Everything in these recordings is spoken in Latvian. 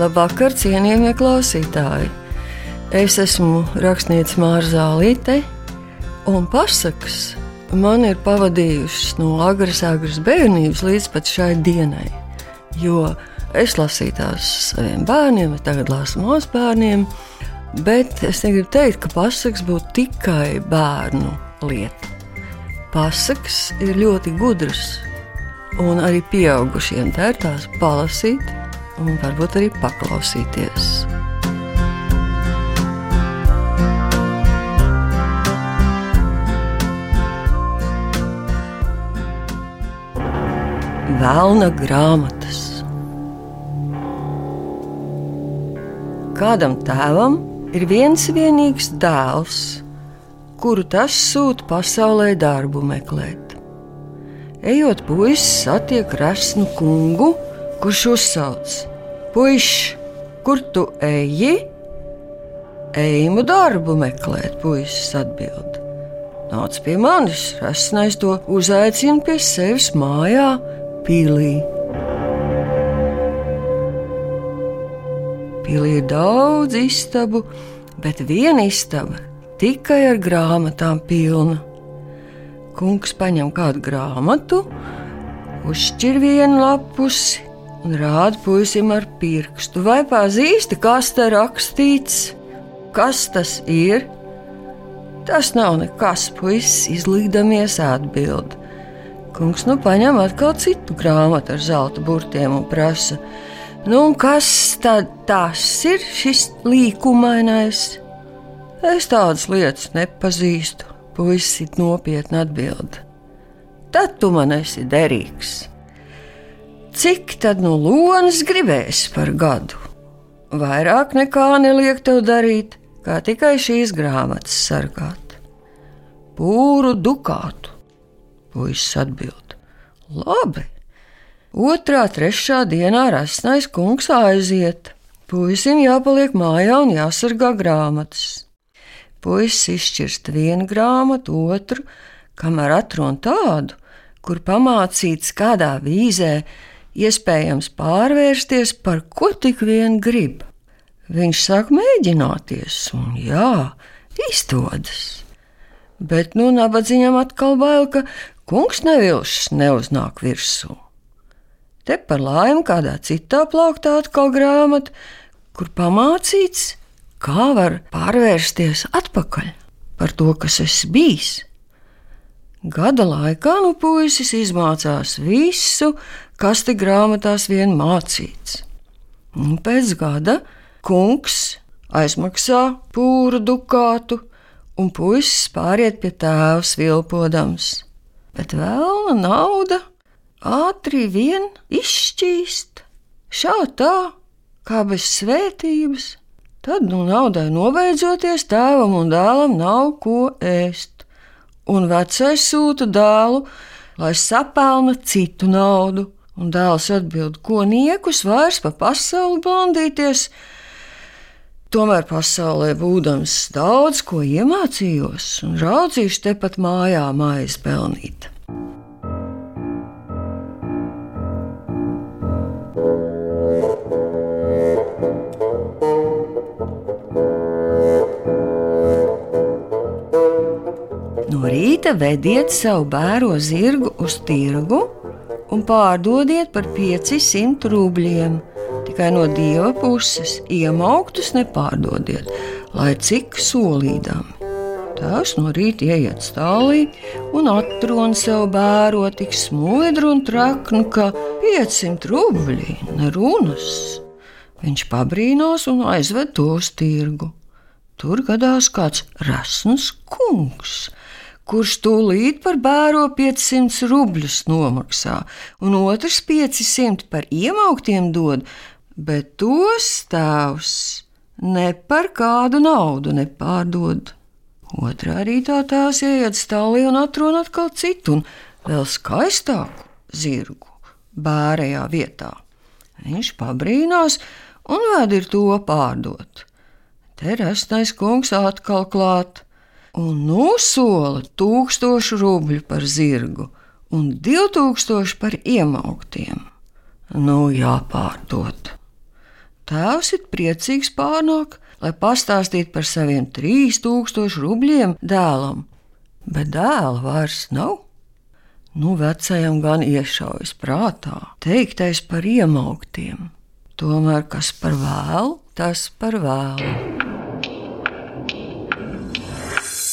Labvakar, cienījamie klausītāji! Es esmu rakstniece Mārza Zālīte, un pasakas man ir pavadījušas no agras, agras bērnības līdz pat šai dienai. Jo es lasīju tās saviem bērniem, tagad lasu mūsu bērniem, bet es negribu teikt, ka pasakas būtu tikai bērnu lieta. Pasakas ir ļoti gudras, un arī pieaugušiem tā ir tās palasīt un varbūt arī paklausīties. Vēlna grāmatas. Kādam tēvam ir viens vienīgs dēls, kuru tas sūta pasaulē darbu meklēt. Ejot, puisis satiek resnu kungu, kurš uzsauc: Puiši, kur tu eji? Ejimu darbu meklēt, puisis atbild. Nāc pie manis, resnais to uzaicina pie sevis mājā, pīlī. Pilī ir daudz istabu, bet viena istaba tikai ar grāmatām pilna. Kungs paņem kādu grāmatu, uzšķir vienu lapusi un rāda puisim ar pirkstu. Vai pazīsti, kas te rakstīts? Kas tas ir? Tas nav nekas, puisis izlīdamies atbild. Kungs nu paņem atkal citu grāmatu ar zelta burtiem un prasa: Nu, un kas tad tas ir šis līkumainais? Es tādas lietas nepazīstu, puisis nopietni atbild. Tad tu man esi derīgs. Cik tad no lonas gribēsi par gadu? Vairāk nekā neliek tev darīt, kā tikai šīs grāmatas sargāt. Pūru dukātu, puisis atbild. Labi. Otrā, trešā dienā rasnais kungs aiziet. Puisim jāpaliek mājā un jāsargā grāmatas. Puisis izšķirst vienu grāmatu, otru, kamēr atrod tādu, kur pamācīts kādā vīzē iespējams pārvērsties par ko tik vien grib. Viņš sāk mēģināties, un jā, izdodas. Bet nu nabadzīņam atkal bail, ka kungs nevilšs neuznāk virsū. Te par laimi kādā citā plauktā atkal grāmata, kur pamācīts, kā var pārvērsties atpakaļ par to, kas esi bijis. Gada laikā nu puisis izmācās visu, kas te grāmatās vien mācīts. Un pēc gada kungs aizmaksā pūru dukātu, un puisis pāriet pie tēva vilpodams. Bet vēlna nauda ātri vien izšķīst, šā tā, kā bez svētības. Tad nu naudai nobeidzoties, tēvam un dēlam nav ko ēst un vecais sūta dēlu, lai sapelna citu naudu. Un dēls atbild, ko niekus vairs pa pasauli blandīties. Tomēr pasaulē būdams daudz ko iemācījos un raudzīšu tepat mājā maizi pelnīt. Rīta vediet savu bēro zirgu uz tirgu un pārdodiet par 500 rubļiem. Tikai no dieva puses iemauktus nepārdodiet, lai cik solīdami. Tās no rīta ieiet stāvī un atrod sev bēro tik smudru un traknu, ka 500 rubļi nerunas. Viņš pabrīnās un aizved to uz tirgu. Tur gadās kāds rasns kungs, kurš tūlīt par bēro 500 rubļus nomaksā, un otrs 500 par iemauktiem dod, bet tos tēvs ne par kādu naudu nepārdod. Otrā rītā tās ieiet stāvī un atrod atkal citu un vēl skaistāku zirgu bērajā vietā. Viņš pabrīnās un vēd ir to pārdot. Te rastais kungs atkal klāt un nosola tūkstošu rubļu par zirgu un divu tūkstošu par iemauktiem. Nu, jāpārdod. tēvs ir priecīgs pārnāk, lai pastāstītu par saviem trīs tūkstošu rubļiem dēlam, bet dēla vairs nav. Nu, vecajam gan iešaujas prātā teiktais par iemauktiem. Tomēr kas par vēlu, tas par vēlu.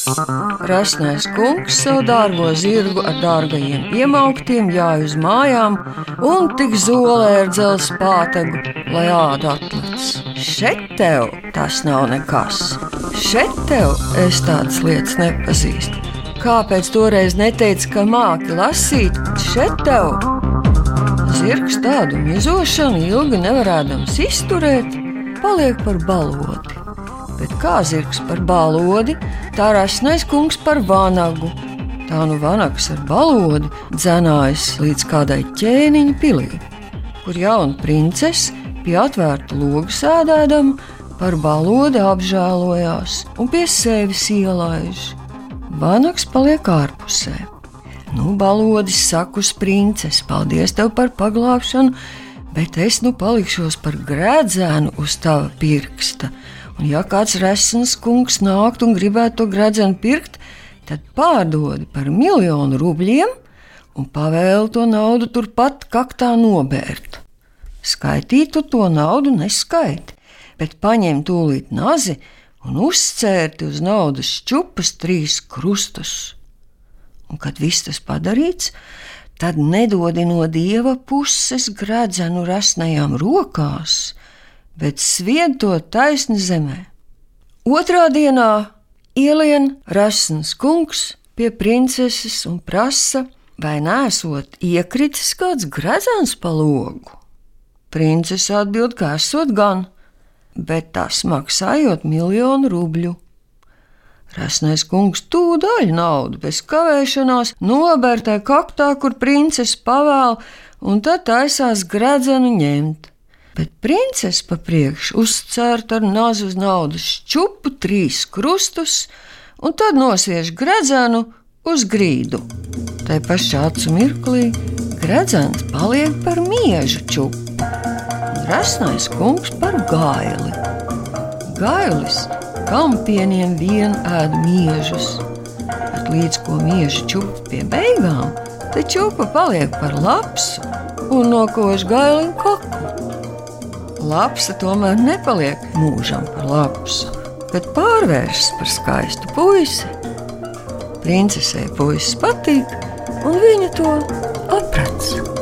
Rasnais kungs savu dārgo zirgu ar dārgajiem iemauktiem jāj uz mājām un tik zolē ar dzelzs pātagu, lai āda atlec. Šeit tev tas nav nekas. Šeit tev es tādas lietas nepazīstu. Kāpēc toreiz neteici, ka māki lasīt šeit tev? Zirgs tādu mizošanu ilgi nevarēdams izturēt, paliek par balodi. Bet kā zirgs par balodi, tā rasnais kungs par vanagu. Tā nu vanags ar balodi dzenājas līdz kādai ķēniņa pilī, kur jauna princese pie atvērta loga sēdēdama par balodi apžēlojās un pie sevis ielaiž. Vanags paliek ārpusē. Nu, balodis saka uz princes, paldies tev par paglābšanu, bet es nu palikšos par grēdzēnu uz tava pirksta. Un ja kāds resns kungs nākt un gribētu to grēdzēnu pirkt, tad pārdodi par miljonu rubļiem un pavēli to naudu turpat kaktā nobērt. Skaitītu to naudu neskaiti, bet paņem tūlīt nazi un uzcērti uz naudas čupas trīs krustus. Un, kad viss tas padarīts, tad nedodi no dieva puses gradzenu rasnajām rokās, bet svien to taisni zemē. Otrā dienā ielien rasns kungs pie princeses un prasa, vai nesot iekritis kāds gradzens pa logu. Princese atbild, ka esot gan, bet tas maksājot miljonu rubļu. Rasnais kungs tūdaļ naudu bez kavēšanās nobērtē kaktā, kur princese pavēl, un tad taisās gredzenu ņemt. Bet princese pa priekšu uzcērt ar nazu uz naudas čupu trīs krustus, un tad nosviež gredzenu uz grīdu. Tā pašā acu mirklī gredzens paliek par miežu čupu rasnais kungs par gaili. Gailis kampieniem vien ēd miežus, bet līdz ko mieža čūpa pie beigām, tad čūpa paliek par lapsu un nokož gailim kaklu. Lapsa tomēr nepaliek mūžam par lapsu, bet pārvēršas par skaistu puisi. Princesei puisis patīk, un viņa to apraksta.